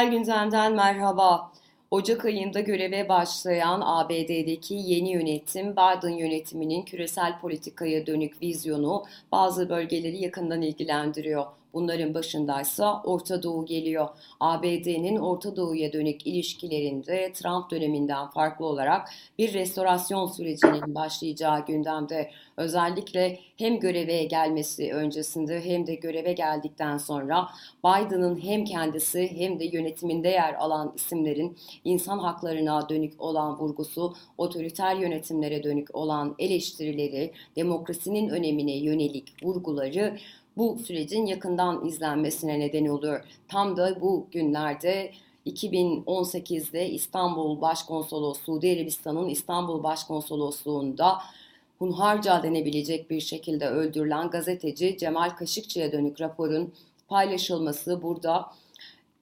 Küresel gündemden merhaba. Ocak ayında göreve başlayan ABD'deki yeni yönetim, Biden yönetiminin küresel politikaya dönük vizyonu bazı bölgeleri yakından ilgilendiriyor. Bunların başındaysa Orta Doğu geliyor. ABD'nin Orta Doğu'ya dönük ilişkilerinde Trump döneminden farklı olarak bir restorasyon sürecinin başlayacağı gündemde. Özellikle hem göreve gelmesi öncesinde hem de göreve geldikten sonra Biden'ın hem kendisi hem de yönetiminde yer alan isimlerin insan haklarına dönük olan vurgusu, otoriter yönetimlere dönük olan eleştirileri, demokrasinin önemine yönelik vurguları bu sürecin yakından izlenmesine neden oluyor. Tam da bu günlerde 2018'de İstanbul Başkonsolosluğu, Suudi Arabistan'ın İstanbul Başkonsolosluğu'nda hunharca denebilecek bir şekilde öldürülen gazeteci Cemal Kaşıkçı'ya dönük raporun paylaşılması burada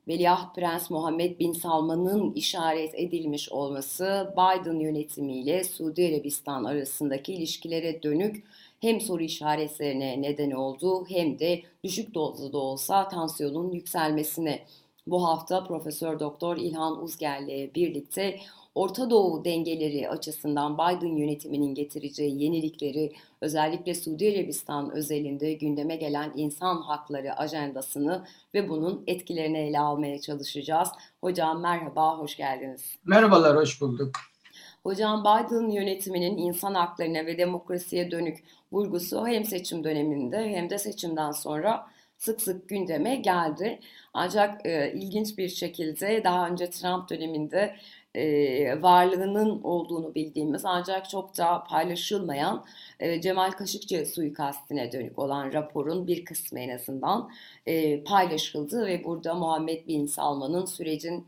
Veliaht Prens Muhammed Bin Salman'ın işaret edilmiş olması Biden yönetimiyle Suudi Arabistan arasındaki ilişkilere dönük hem soru işaretlerine neden oldu hem de düşük dozda da olsa tansiyonun yükselmesine. Bu hafta Profesör Doktor İlhan Uzger'le birlikte Orta Doğu dengeleri açısından Biden yönetiminin getireceği yenilikleri özellikle Suudi Arabistan özelinde gündeme gelen insan hakları ajandasını ve bunun etkilerini ele almaya çalışacağız. Hocam merhaba, hoş geldiniz. Merhabalar, hoş bulduk. Hocam Biden yönetiminin insan haklarına ve demokrasiye dönük vurgusu hem seçim döneminde hem de seçimden sonra sık sık gündeme geldi. Ancak e, ilginç bir şekilde daha önce Trump döneminde e, varlığının olduğunu bildiğimiz ancak çok da paylaşılmayan e, Cemal Kaşıkçı suikastine dönük olan raporun bir kısmı en azından e, paylaşıldı ve burada Muhammed Bin Salman'ın sürecin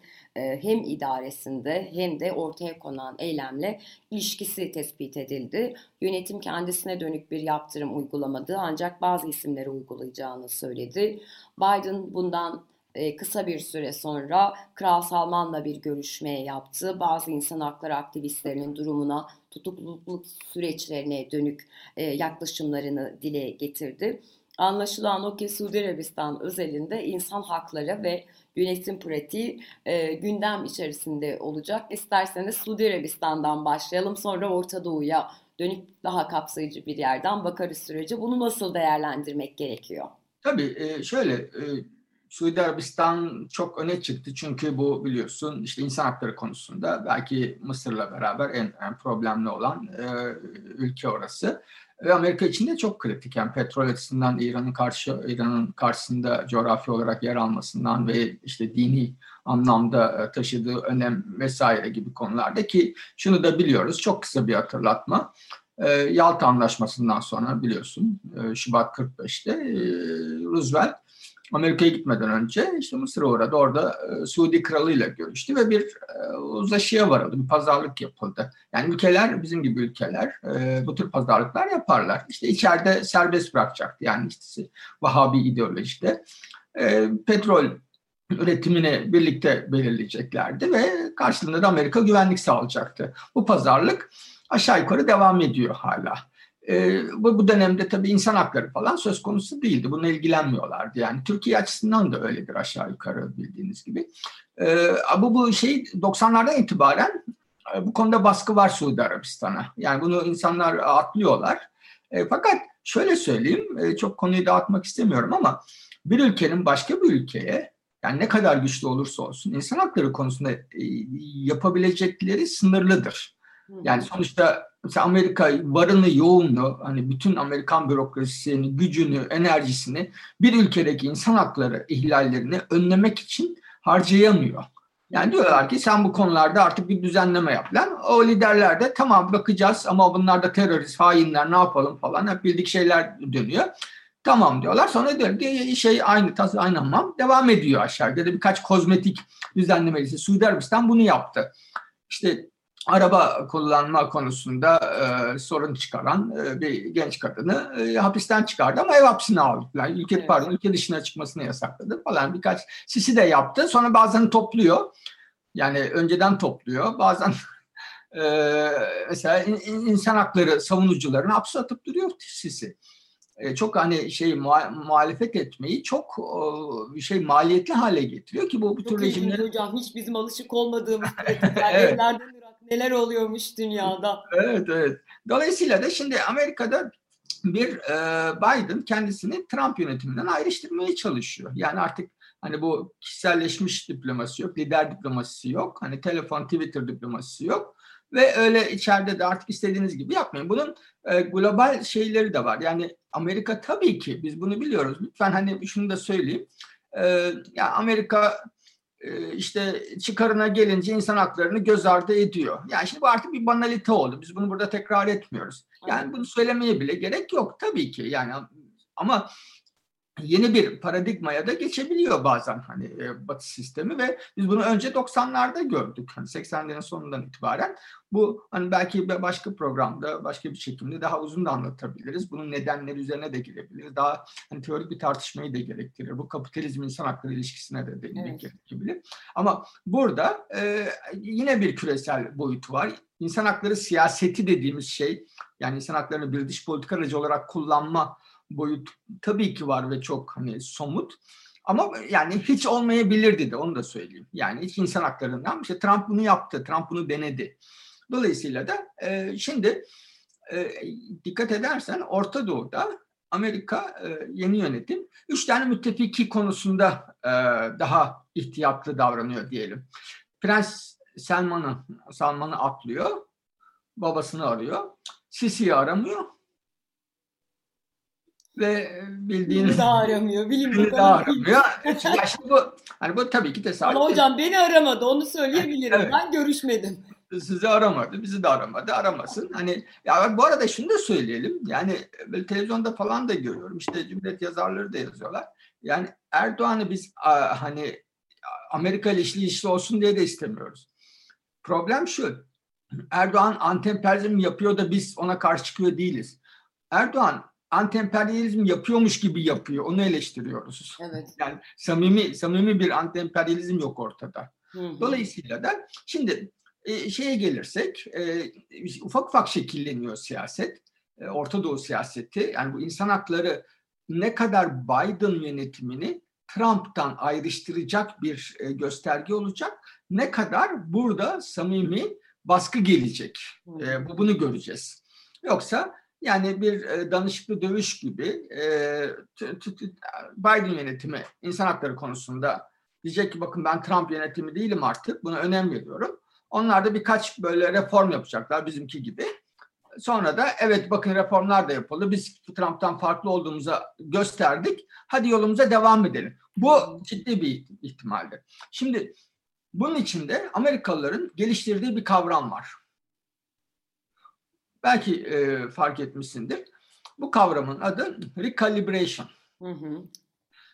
hem idaresinde hem de ortaya konan eylemle ilişkisi tespit edildi. Yönetim kendisine dönük bir yaptırım uygulamadı ancak bazı isimleri uygulayacağını söyledi. Biden bundan e, kısa bir süre sonra Kral Salman'la bir görüşme yaptı. Bazı insan hakları aktivistlerinin durumuna, tutukluluk süreçlerine dönük e, yaklaşımlarını dile getirdi. Anlaşılan o ki Suudi Arabistan özelinde insan hakları ve yönetim pratiği e, gündem içerisinde olacak. İsterseniz Suudi Arabistan'dan başlayalım sonra Orta Doğu'ya dönüp daha kapsayıcı bir yerden bakarız sürece. Bunu nasıl değerlendirmek gerekiyor? Tabii şöyle Suudi Arabistan çok öne çıktı çünkü bu biliyorsun işte insan hakları konusunda belki Mısır'la beraber en, en problemli olan e, ülke orası. Ve Amerika için de çok kritik. Yani petrol açısından İran'ın karşı İran'ın karşısında coğrafi olarak yer almasından ve işte dini anlamda e, taşıdığı önem vesaire gibi konularda ki şunu da biliyoruz. Çok kısa bir hatırlatma. E, Yalta Anlaşması'ndan sonra biliyorsun e, Şubat 45'te Roosevelt Amerika'ya gitmeden önce işte Mısır'a uğradı. Orada e, Suudi kralıyla görüştü ve bir e, uzlaşıya varıldı. Bir pazarlık yapıldı. Yani ülkeler, bizim gibi ülkeler e, bu tür pazarlıklar yaparlar. İşte içeride serbest bırakacaktı. Yani işte Vahabi ideolojide. E, petrol üretimini birlikte belirleyeceklerdi ve karşılığında da Amerika güvenlik sağlayacaktı. Bu pazarlık aşağı yukarı devam ediyor hala. E, bu, bu dönemde tabii insan hakları falan söz konusu değildi. Bununla ilgilenmiyorlardı. Yani Türkiye açısından da öyledir aşağı yukarı bildiğiniz gibi. E, bu, bu şey 90'lardan itibaren e, bu konuda baskı var Suudi Arabistan'a. Yani bunu insanlar atlıyorlar. E, fakat şöyle söyleyeyim, e, çok konuyu dağıtmak istemiyorum ama bir ülkenin başka bir ülkeye yani ne kadar güçlü olursa olsun insan hakları konusunda e, yapabilecekleri sınırlıdır. Yani sonuçta mesela Amerika varını yoğunluğu hani bütün Amerikan bürokrasisini, gücünü, enerjisini bir ülkedeki insan hakları ihlallerini önlemek için harcayamıyor. Yani diyorlar ki sen bu konularda artık bir düzenleme yap lan. O liderler de tamam bakacağız ama bunlar da terörist, hainler ne yapalım falan hep bildik şeyler dönüyor. Tamam diyorlar. Sonra diyor ki şey aynı tas aynı hamam devam ediyor aşağıda. Da birkaç kozmetik düzenleme Suudi Arabistan bunu yaptı. İşte araba kullanma konusunda e, sorun çıkaran e, bir genç kadını e, hapisten çıkardı ama ev hapsine aldılar. Ülke evet. pardon ülke dışına çıkmasını yasakladı falan birkaç sisi de yaptı. Sonra bazen topluyor. Yani önceden topluyor. Bazen e, mesela in, insan hakları savunucularını hapse atıp duruyor sisi. e, çok hani şey muhalefet etmeyi çok şey maliyetli hale getiriyor ki bu bu tür rejimler hocam hiç bizim alışık olmadığımız evet. Neler oluyormuş dünyada. Evet evet. Dolayısıyla da şimdi Amerika'da bir e, Biden kendisini Trump yönetiminden ayrıştırmaya çalışıyor. Yani artık hani bu kişiselleşmiş diplomasi yok, lider diplomasisi yok, hani telefon, Twitter diplomasisi yok ve öyle içeride de artık istediğiniz gibi yapmayın. Bunun e, global şeyleri de var. Yani Amerika tabii ki biz bunu biliyoruz. Lütfen hani şunu da söyleyeyim. E, ya Amerika işte çıkarına gelince insan haklarını göz ardı ediyor. Yani şimdi bu artık bir banalite oldu. Biz bunu burada tekrar etmiyoruz. Yani bunu söylemeye bile gerek yok tabii ki. Yani ama yeni bir paradigmaya da geçebiliyor bazen hani e, Batı sistemi ve biz bunu önce 90'larda gördük. Hani 80'lerin sonundan itibaren bu hani belki başka programda, başka bir şekilde daha uzun da anlatabiliriz. Bunun nedenleri üzerine de girebiliriz. Daha hani teorik bir tartışmayı da gerektirir. Bu kapitalizm insan hakları ilişkisine de evet. gerekebilir. Ama burada e, yine bir küresel boyutu var. İnsan hakları siyaseti dediğimiz şey yani insan haklarını bir dış politika aracı olarak kullanma boyut tabii ki var ve çok hani somut. Ama yani hiç olmayabilirdi de onu da söyleyeyim. Yani hiç insan haklarından işte Trump bunu yaptı, Trump bunu denedi. Dolayısıyla da e, şimdi e, dikkat edersen Orta Doğu'da Amerika e, yeni yönetim üç tane müttefiki konusunda e, daha ihtiyatlı davranıyor diyelim. Prens Selman'ı Salman'ı atlıyor, babasını arıyor. Sisi'yi aramıyor ve bildiğiniz daha aramıyor. Bilim beni daha aramıyor. ya şimdi bu hani bu tabii ki tesadüf. Ama hocam beni aramadı. Onu söyleyebilirim. Evet. Ben görüşmedim. Sizi aramadı, bizi de aramadı. Aramasın. Hani ya bu arada şunu da söyleyelim. Yani televizyonda falan da görüyorum. İşte Cumhuriyet yazarları da yazıyorlar. Yani Erdoğan'ı biz hani Amerika ile işli işli olsun diye de istemiyoruz. Problem şu. Erdoğan antemperyalizm yapıyor da biz ona karşı çıkıyor değiliz. Erdoğan antemperyalizm yapıyormuş gibi yapıyor. Onu eleştiriyoruz. Evet. Yani samimi samimi bir antemperyalizm yok ortada. Hı hı. Dolayısıyla da şimdi e, şeye gelirsek e, ufak ufak şekilleniyor siyaset. E, Orta Doğu siyaseti yani bu insan hakları ne kadar Biden yönetimini Trump'tan ayrıştıracak bir e, gösterge olacak. Ne kadar burada samimi baskı gelecek. E, bu bunu göreceğiz. Yoksa yani bir e, danışıklı dövüş gibi e, Biden yönetimi insan hakları konusunda diyecek ki bakın ben Trump yönetimi değilim artık buna önem veriyorum. Onlar da birkaç böyle reform yapacaklar bizimki gibi. Sonra da evet bakın reformlar da yapıldı. Biz Trump'tan farklı olduğumuza gösterdik. Hadi yolumuza devam edelim. Bu ciddi bir ihtimaldir. Şimdi bunun içinde Amerikalıların geliştirdiği bir kavram var belki e, fark etmişsindir. Bu kavramın adı recalibration. Hı hı.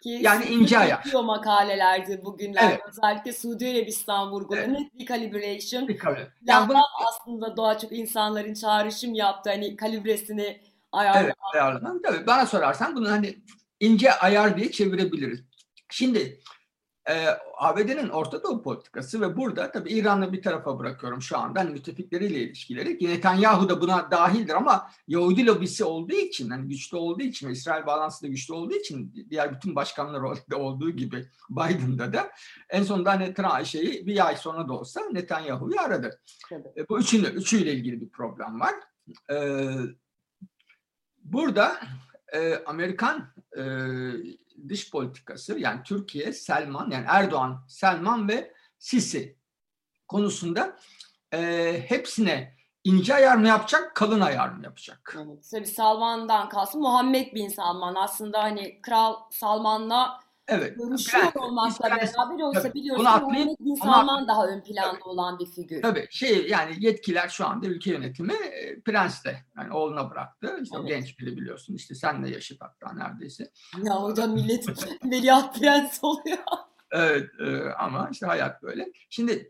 Ki yani ince ayar. Yapıyor makalelerdi bugünlerde. Evet. Özellikle Suudi Arabistan vurguladı. Evet. Recalibration. Recalibration. Yani bunu... aslında daha çok insanların çağrışım yaptı. Hani kalibresini ayarlamak. Evet, ayarlamak. Tabii bana sorarsan bunu hani ince ayar diye çevirebiliriz. Şimdi e, ABD'nin Orta Doğu politikası ve burada tabii İran'ı bir tarafa bırakıyorum şu anda hani müttefikleriyle ilişkileri. Netanyahu da buna dahildir ama Yahudi lobisi olduğu için hani güçlü olduğu için İsrail bağlantısı da güçlü olduğu için diğer bütün başkanlar olduğu gibi Biden'da da en sonunda hani Trump şeyi bir ay sonra da olsa Netanyahu'yu aradı. E, bu üçünü, üçüyle ilgili bir problem var. E, burada e, Amerikan e, dış politikası yani Türkiye, Selman yani Erdoğan, Selman ve Sisi konusunda e, hepsine ince ayar mı yapacak, kalın ayar mı yapacak? Evet, tabii Salman'dan kalsın Muhammed Bin Salman aslında hani Kral Salman'la Evet. Görüşüyor olmakla beraber oysa tabii, biliyorsun Muhammed Bin Salman daha ön planda tabii, olan bir figür. Tabii şey yani yetkiler şu anda ülke yönetimi e, prens de yani oğluna bıraktı. İşte evet. o genç biri biliyorsun işte senle yaşıt hatta neredeyse. Ya hocam millet veliaht prens oluyor. Evet e, ama işte hayat böyle. Şimdi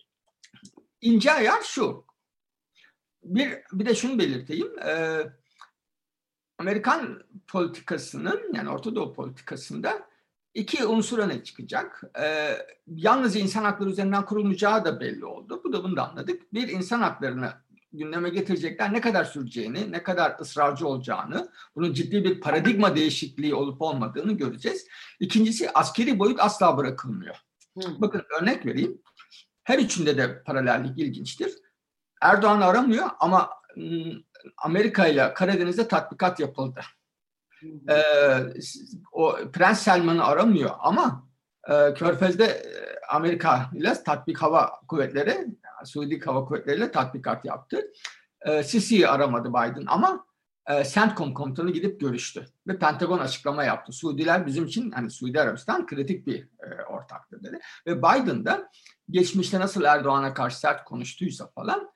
ince ayar şu. Bir, bir de şunu belirteyim. E, Amerikan politikasının yani Orta Doğu politikasında iki unsur öne çıkacak. Ee, yalnız insan hakları üzerinden kurulmayacağı da belli oldu. Bu da bunu da anladık. Bir insan haklarını gündeme getirecekler ne kadar süreceğini, ne kadar ısrarcı olacağını, bunun ciddi bir paradigma değişikliği olup olmadığını göreceğiz. İkincisi askeri boyut asla bırakılmıyor. Hı. Bakın örnek vereyim. Her üçünde de paralellik ilginçtir. Erdoğan aramıyor ama Amerika ile Karadeniz'de tatbikat yapıldı. Ee, o Prens Selman'ı aramıyor ama e, Körfez'de Amerika ile tatbik hava kuvvetleri, Suudi hava kuvvetleriyle tatbikat yaptı. E, Sisi'yi aramadı Biden ama e, CENTCOM komutanı gidip görüştü ve Pentagon açıklama yaptı. Suudiler bizim için hani Suudi Arabistan kritik bir e, ortaktır dedi. Ve Biden da geçmişte nasıl Erdoğan'a karşı sert konuştuysa falan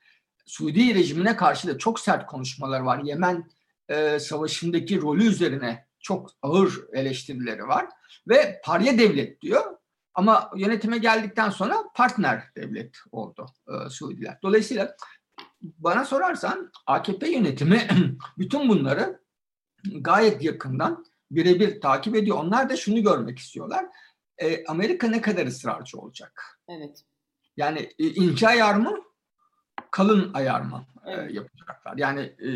Suudi rejimine karşı da çok sert konuşmalar var. Yemen e, savaşındaki rolü üzerine çok ağır eleştirileri var ve parya devlet diyor. Ama yönetime geldikten sonra partner devlet oldu e, Suudiler. Dolayısıyla bana sorarsan AKP yönetimi bütün bunları gayet yakından birebir takip ediyor. Onlar da şunu görmek istiyorlar. E, Amerika ne kadar ısrarcı olacak? Evet. Yani e, ince ayar mı, kalın ayar mı e, evet. e, yapacaklar? Yani e,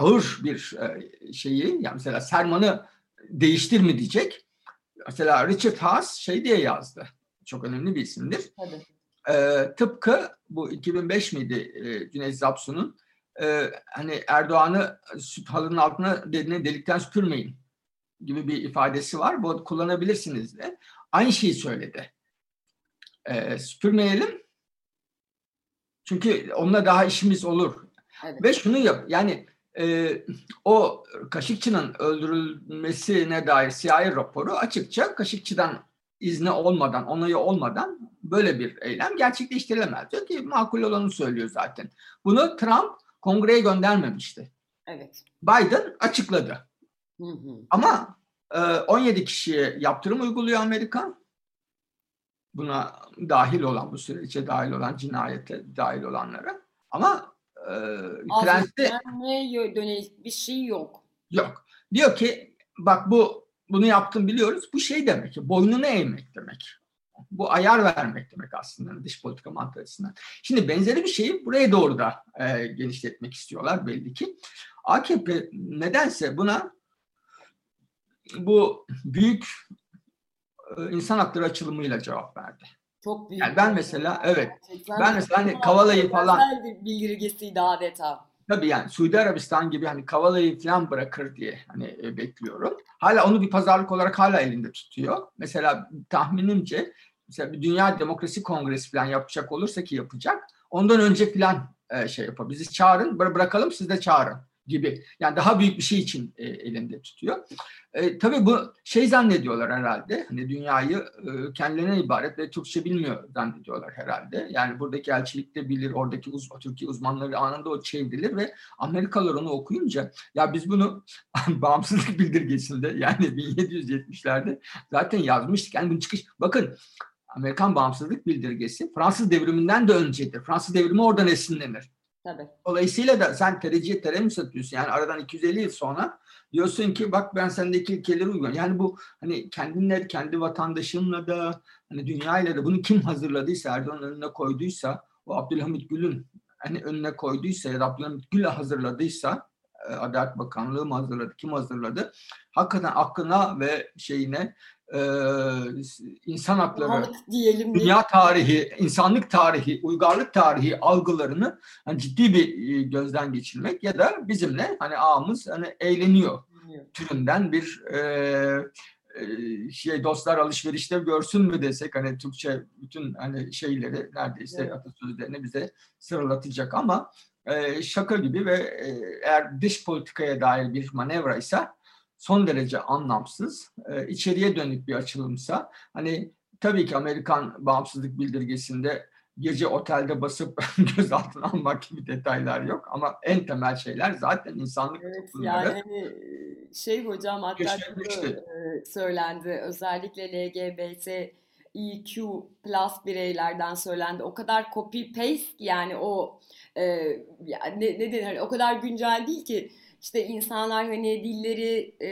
ağır bir e, şeyi, yani mesela sermanı değiştir mi diyecek Mesela Richard Haas şey diye yazdı. Çok önemli bir isimdir. Tabii. Ee, tıpkı bu 2005 miydi e, Cüneyt Zapsu'nun e, hani Erdoğan'ı halının altına dediğine delikten süpürmeyin gibi bir ifadesi var. Bu kullanabilirsiniz de. Aynı şeyi söyledi. E, süpürmeyelim. Çünkü onunla daha işimiz olur. Evet. Ve şunu yap yani e, o Kaşıkçı'nın öldürülmesine dair CIA raporu açıkça Kaşıkçı'dan izni olmadan, onayı olmadan böyle bir eylem gerçekleştirilemez. Diyor ki makul olanı söylüyor zaten. Bunu Trump kongreye göndermemişti. Evet. Biden açıkladı. Hı hı. Ama e, 17 kişiye yaptırım uyguluyor Amerika. Buna dahil olan, bu sürece dahil olan, cinayete dahil olanlara. Ama e, prensi dönelik bir şey yok. Yok. Diyor ki bak bu bunu yaptım biliyoruz. Bu şey demek ki boynunu eğmek demek. Bu ayar vermek demek aslında dış politika mantığı açısından. Şimdi benzeri bir şeyi buraya doğru da e, genişletmek istiyorlar belli ki. AKP nedense buna bu büyük e, insan hakları açılımıyla cevap verdi. Çok büyük. Yani ben mesela evet. Gerçekten ben mesela hani Kavala'yı falan bir bildirgesiydi adeta. Tabii yani Suudi Arabistan gibi hani Kavala'yı falan bırakır diye hani e, bekliyorum. Hala onu bir pazarlık olarak hala elinde tutuyor. Mesela tahminimce mesela bir Dünya Demokrasi Kongresi falan yapacak olursa ki yapacak. Ondan önce falan e, şey yapar. Bizi çağırın, bırakalım siz de çağırın gibi. Yani daha büyük bir şey için e, elinde tutuyor. E, tabii bu şey zannediyorlar herhalde. Hani dünyayı e, kendilerine ibaret ve Türkçe bilmiyor zannediyorlar herhalde. Yani buradaki elçilik de bilir, oradaki uz Türkiye uzmanları anında o çevrilir ve Amerikalılar onu okuyunca ya biz bunu bağımsızlık bildirgesinde yani 1770'lerde zaten yazmıştık. Yani bunu çıkış bakın Amerikan bağımsızlık bildirgesi Fransız devriminden de öncedir. Fransız devrimi oradan esinlenir. Tabii. Dolayısıyla da sen tereciye tere mi satıyorsun? Yani aradan 250 yıl sonra diyorsun ki bak ben sendeki ilkeleri uyguluyorum. Yani bu hani kendinle, kendi vatandaşınla da hani dünyayla da bunu kim hazırladıysa, Erdoğan'ın önüne koyduysa, o Abdülhamit Gül'ün hani önüne koyduysa ya da Abdülhamit Gül hazırladıysa e, Adalet Bakanlığı mı hazırladı, kim hazırladı? Hakikaten aklına ve şeyine e, insan hakları, diyelim dünya tarihi, insanlık tarihi, uygarlık tarihi algılarını hani ciddi bir e, gözden geçirmek ya da bizimle hani ağımız hani eğleniyor türünden bir e, e, şey dostlar alışverişte görsün mü desek hani Türkçe bütün hani şeyleri neredeyse evet. atasözlerini bize sıralatacak ama e, şaka gibi ve e, eğer dış politikaya dair bir manevra ise son derece anlamsız, e, içeriye dönük bir açılımsa hani tabii ki Amerikan bağımsızlık bildirgesinde gece otelde basıp gözaltına almak gibi detaylar yok ama en temel şeyler zaten insanlık evet, Yani hani şey hocam hatta e, söylendi özellikle LGBT EQ plus bireylerden söylendi. O kadar copy paste yani o e, ne, ne denir hani o kadar güncel değil ki işte insanlar hani dilleri, e,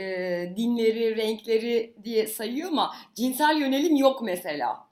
dinleri, renkleri diye sayıyor ama cinsel yönelim yok mesela.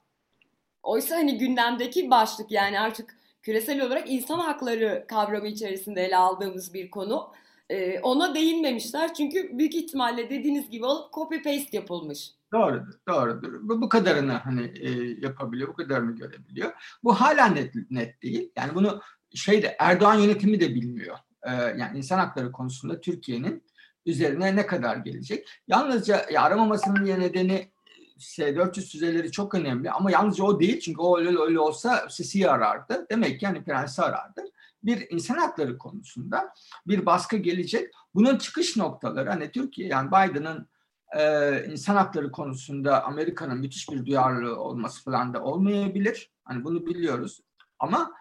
Oysa hani gündemdeki başlık yani artık küresel olarak insan hakları kavramı içerisinde ele aldığımız bir konu. E, ona değinmemişler çünkü büyük ihtimalle dediğiniz gibi alıp copy paste yapılmış. Doğrudur, doğrudur. Bu, bu kadarını hani e, yapabiliyor, bu kadarını görebiliyor. Bu hala net, net değil. Yani bunu şeyde Erdoğan yönetimi de bilmiyor. E, yani insan hakları konusunda Türkiye'nin üzerine ne kadar gelecek. Yalnızca ya aramamasının nedeni S-400 füzeleri çok önemli ama yalnızca o değil çünkü o öyle, öyle olsa Sisi'yi arardı. Demek ki yani Prens'i arardı. Bir insan hakları konusunda bir baskı gelecek. Bunun çıkış noktaları hani Türkiye yani Biden'ın e, insan hakları konusunda Amerika'nın müthiş bir duyarlılığı olması falan da olmayabilir. Hani bunu biliyoruz. Ama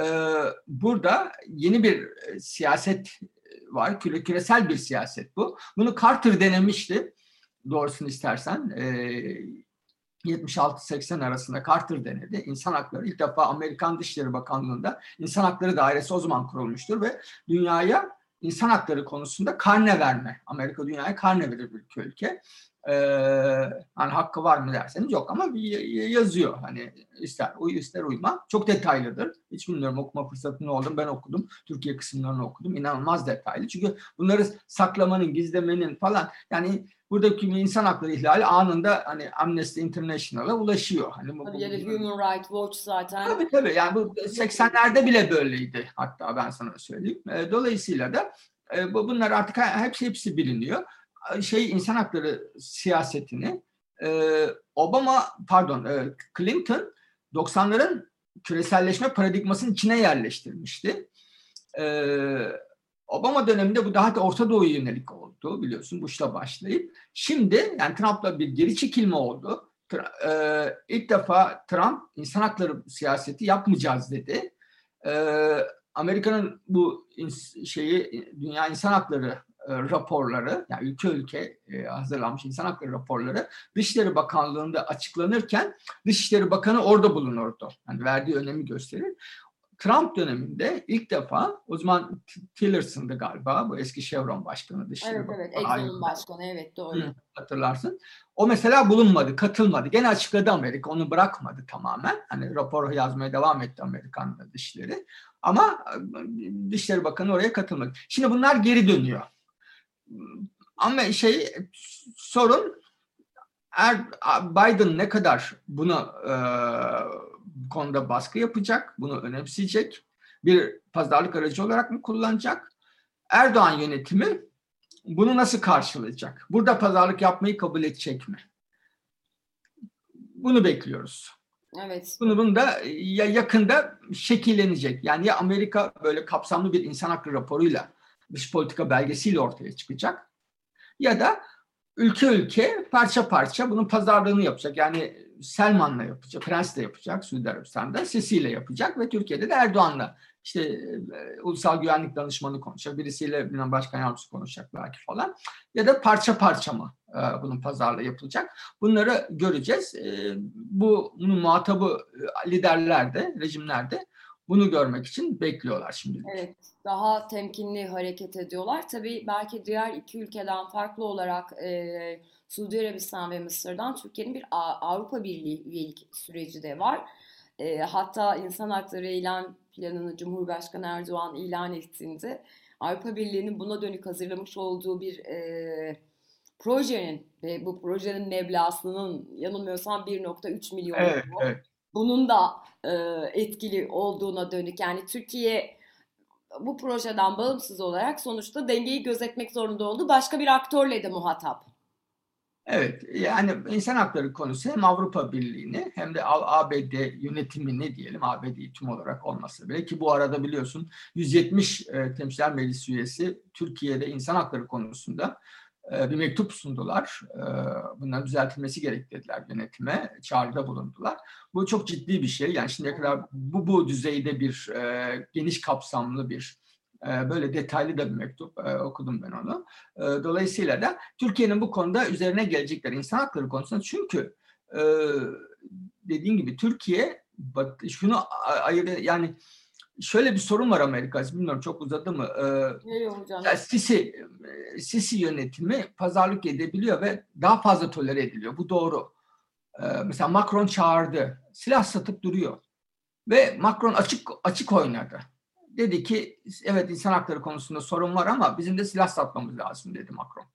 e, burada yeni bir siyaset var. Küre, küresel bir siyaset bu. Bunu Carter denemişti. Doğrusunu istersen. E, 76-80 arasında Carter denedi. İnsan hakları ilk defa Amerikan Dışişleri Bakanlığı'nda insan hakları dairesi o zaman kurulmuştur ve dünyaya insan hakları konusunda karne verme. Amerika dünyaya karne verir bir ülke. Ee, hani hakkı var mı derseniz yok ama yazıyor hani ister uy ister uyma. Çok detaylıdır. Hiç bilmiyorum okuma fırsatı ne oldu. Ben okudum. Türkiye kısımlarını okudum. İnanılmaz detaylı. Çünkü bunları saklamanın, gizlemenin falan yani buradaki insan hakları ihlali anında hani Amnesty International'a ulaşıyor. Hani bu, tabii ya da Human Rights Watch zaten. Tabii tabii yani bu 80'lerde bile böyleydi hatta ben sana söyleyeyim. Dolayısıyla da bunlar artık hepsi hepsi biliniyor şey insan hakları siyasetini e, Obama pardon e, Clinton 90'ların küreselleşme paradigmasının içine yerleştirmişti. E, Obama döneminde bu daha da Orta Doğu'ya yönelik oldu biliyorsun Bush'la başlayıp. Şimdi yani Trump'la bir geri çekilme oldu. E, ilk defa Trump insan hakları siyaseti yapmayacağız dedi. E, Amerika'nın bu şeyi Dünya İnsan Hakları raporları, yani ülke ülke e, hazırlanmış insan hakları raporları Dışişleri Bakanlığı'nda açıklanırken Dışişleri Bakanı orada bulunurdu. Yani verdiği önemi gösterir. Trump döneminde ilk defa o zaman Tillerson'dı galiba bu eski Chevron başkanı Dışişleri Evet evet Exxon'un başkanı evet doğru. Hı, hatırlarsın. O mesela bulunmadı, katılmadı. Gene açıkladı Amerika onu bırakmadı tamamen. Hani raporu yazmaya devam etti Amerikan dışişleri. Ama e, Dışişleri Bakanı oraya katılmadı. Şimdi bunlar geri dönüyor. Ama şey sorun er, Biden ne kadar bunu e, konuda baskı yapacak, bunu önemseyecek, bir pazarlık aracı olarak mı kullanacak? Erdoğan yönetimi bunu nasıl karşılayacak? Burada pazarlık yapmayı kabul edecek mi? Bunu bekliyoruz. Evet. Bunu, bunu da ya yakında şekillenecek. Yani ya Amerika böyle kapsamlı bir insan hakları raporuyla dış politika belgesiyle ortaya çıkacak. Ya da ülke ülke parça parça bunun pazarlığını yapacak. Yani Selman'la yapacak, Prens'le yapacak, Suudi Arabistan'da, Sisi'yle yapacak ve Türkiye'de de Erdoğan'la işte e, ulusal güvenlik danışmanı konuşacak, birisiyle bilmem başkan yardımcısı konuşacak belki falan. Ya da parça parça mı e, bunun pazarlığı yapılacak? Bunları göreceğiz. E, bu bunun muhatabı e, liderlerde, rejimlerde bunu görmek için bekliyorlar şimdi. Evet, daha temkinli hareket ediyorlar. Tabii belki diğer iki ülkeden farklı olarak e, Suudi Arabistan ve Mısır'dan Türkiye'nin bir Avrupa Birliği üyelik süreci de var. E, hatta insan hakları ilan planını Cumhurbaşkanı Erdoğan ilan ettiğinde Avrupa Birliği'nin buna dönük hazırlamış olduğu bir e, projenin ve bu projenin meblağının yanılmıyorsam 1.3 milyon evet, Evet bunun da e, etkili olduğuna dönük. Yani Türkiye bu projeden bağımsız olarak sonuçta dengeyi gözetmek zorunda oldu. Başka bir aktörle de muhatap. Evet, yani insan hakları konusu hem Avrupa Birliği'ni hem de ABD yönetimini diyelim, ABD'yi tüm olarak olması bile ki bu arada biliyorsun 170 e, temsilciler meclis üyesi Türkiye'de insan hakları konusunda bir mektup sundular. E, bunların düzeltilmesi gerek dediler yönetime. Çağrıda bulundular. Bu çok ciddi bir şey. Yani şimdiye kadar bu, bu düzeyde bir e, geniş kapsamlı bir böyle detaylı da bir mektup okudum ben onu. Dolayısıyla da Türkiye'nin bu konuda üzerine gelecekler insan hakları konusunda çünkü dediğim gibi Türkiye şunu ayır yani şöyle bir sorun var Amerika. Bilmiyorum çok uzadı mı? Ee, hocam? Sisi, Sisi yönetimi pazarlık edebiliyor ve daha fazla tolere ediliyor. Bu doğru. Ee, mesela Macron çağırdı. Silah satıp duruyor. Ve Macron açık açık oynadı. Dedi ki evet insan hakları konusunda sorun var ama bizim de silah satmamız lazım dedi Macron.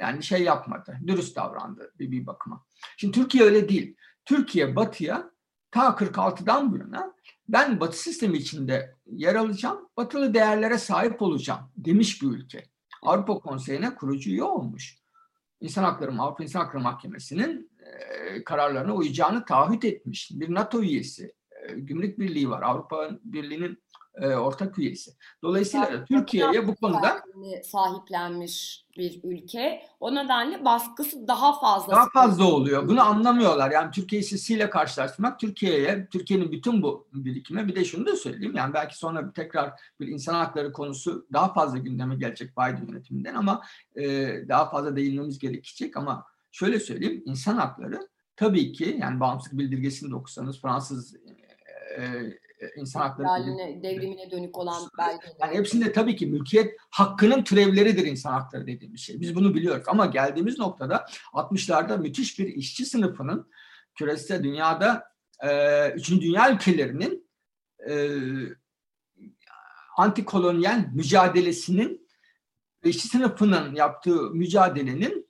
Yani şey yapmadı, dürüst davrandı bir, bir bakıma. Şimdi Türkiye öyle değil. Türkiye batıya ta 46'dan bu yana ben batı sistemi içinde yer alacağım, batılı değerlere sahip olacağım demiş bir ülke. Avrupa Konseyi'ne kurucu üye olmuş. İnsan Hakları, Avrupa İnsan Hakları Mahkemesi'nin e, kararlarına uyacağını taahhüt etmiş. Bir NATO üyesi, Gümrük Birliği var, Avrupa Birliği'nin e, ortak üyesi. Dolayısıyla Yani Türkiye'ye bu konuda sahiplenmiş bir ülke. O nedenle baskısı daha fazla. daha fazla oluyor. Bunu anlamıyorlar. Yani Türkiye hissesiyle karşılaştırmak Türkiye'ye, Türkiye'nin bütün bu birikime bir de şunu da söyleyeyim. Yani belki sonra bir tekrar bir insan hakları konusu daha fazla gündeme gelecek Biden yönetiminden ama e, daha fazla değinmemiz gerekecek ama şöyle söyleyeyim insan hakları tabii ki yani bağımsızlık bildirgesini de okusanız Fransız e, insan hakları İhlaline, devrimine dönük olan belgeler. yani hepsinde tabii ki mülkiyet hakkının türevleridir insan hakları dediğimiz şey. Biz bunu biliyoruz ama geldiğimiz noktada 60'larda müthiş bir işçi sınıfının küresel dünyada e, üçüncü dünya ülkelerinin e, antikolonyal mücadelesinin işçi sınıfının yaptığı mücadelenin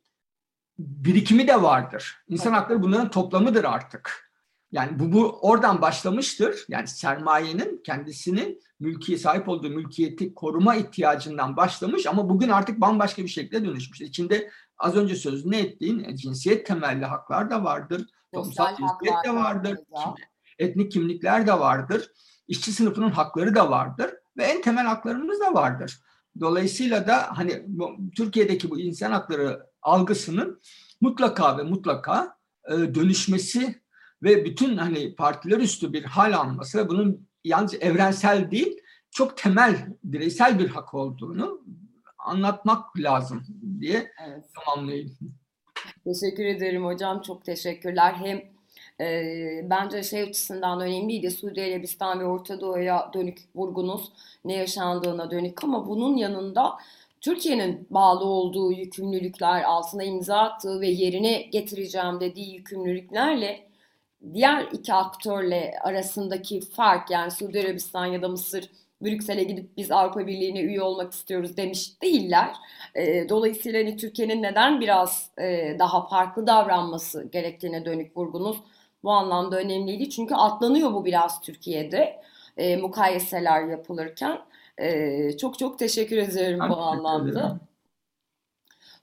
birikimi de vardır. İnsan hakları bunların toplamıdır artık. Yani bu, bu oradan başlamıştır. Yani sermayenin kendisinin mülkiye sahip olduğu mülkiyeti koruma ihtiyacından başlamış ama bugün artık bambaşka bir şekilde dönüşmüş. İçinde az önce sözünü ettiğin e, cinsiyet temelli haklar da vardır. Toplumsal cinsiyet de vardır. da. Etnik kimlikler de vardır. İşçi sınıfının hakları da vardır ve en temel haklarımız da vardır. Dolayısıyla da hani bu, Türkiye'deki bu insan hakları algısının mutlaka ve mutlaka e, dönüşmesi ve bütün hani partiler üstü bir hal alması ve bunun yalnız evrensel değil çok temel bireysel bir hak olduğunu anlatmak lazım diye Evet. tamamlayayım. Teşekkür ederim hocam. Çok teşekkürler. Hem e, bence şey açısından önemliydi. Suudi Arabistan ve Orta Doğu'ya dönük vurgunuz ne yaşandığına dönük ama bunun yanında Türkiye'nin bağlı olduğu yükümlülükler, altına imza attığı ve yerine getireceğim dediği yükümlülüklerle diğer iki aktörle arasındaki fark yani Suudi Arabistan ya da Mısır Brüksel'e gidip biz Avrupa Birliği'ne üye olmak istiyoruz demiş değiller. E, dolayısıyla hani Türkiye'nin neden biraz e, daha farklı davranması gerektiğine dönük vurgunuz bu anlamda önemliydi. Çünkü atlanıyor bu biraz Türkiye'de e, mukayeseler yapılırken. E, çok çok teşekkür ederim Ben bu teşekkür anlamda. ederim.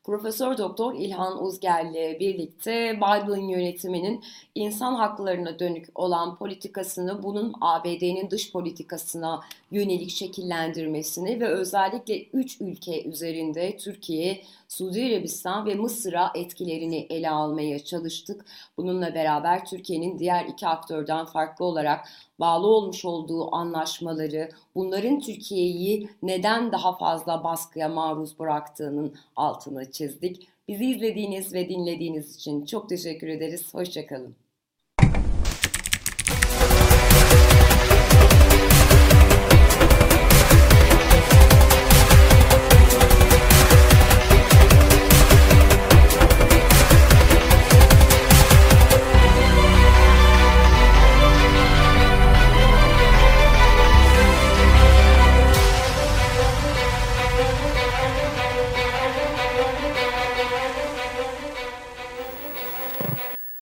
Profesör Doktor İlhan Uzgel ile birlikte Biden yönetiminin insan haklarına dönük olan politikasını bunun ABD'nin dış politikasına yönelik şekillendirmesini ve özellikle 3 ülke üzerinde Türkiye, Suudi Arabistan ve Mısır'a etkilerini ele almaya çalıştık. Bununla beraber Türkiye'nin diğer iki aktörden farklı olarak bağlı olmuş olduğu anlaşmaları, bunların Türkiye'yi neden daha fazla baskıya maruz bıraktığının altını çizdik. Bizi izlediğiniz ve dinlediğiniz için çok teşekkür ederiz. Hoşçakalın.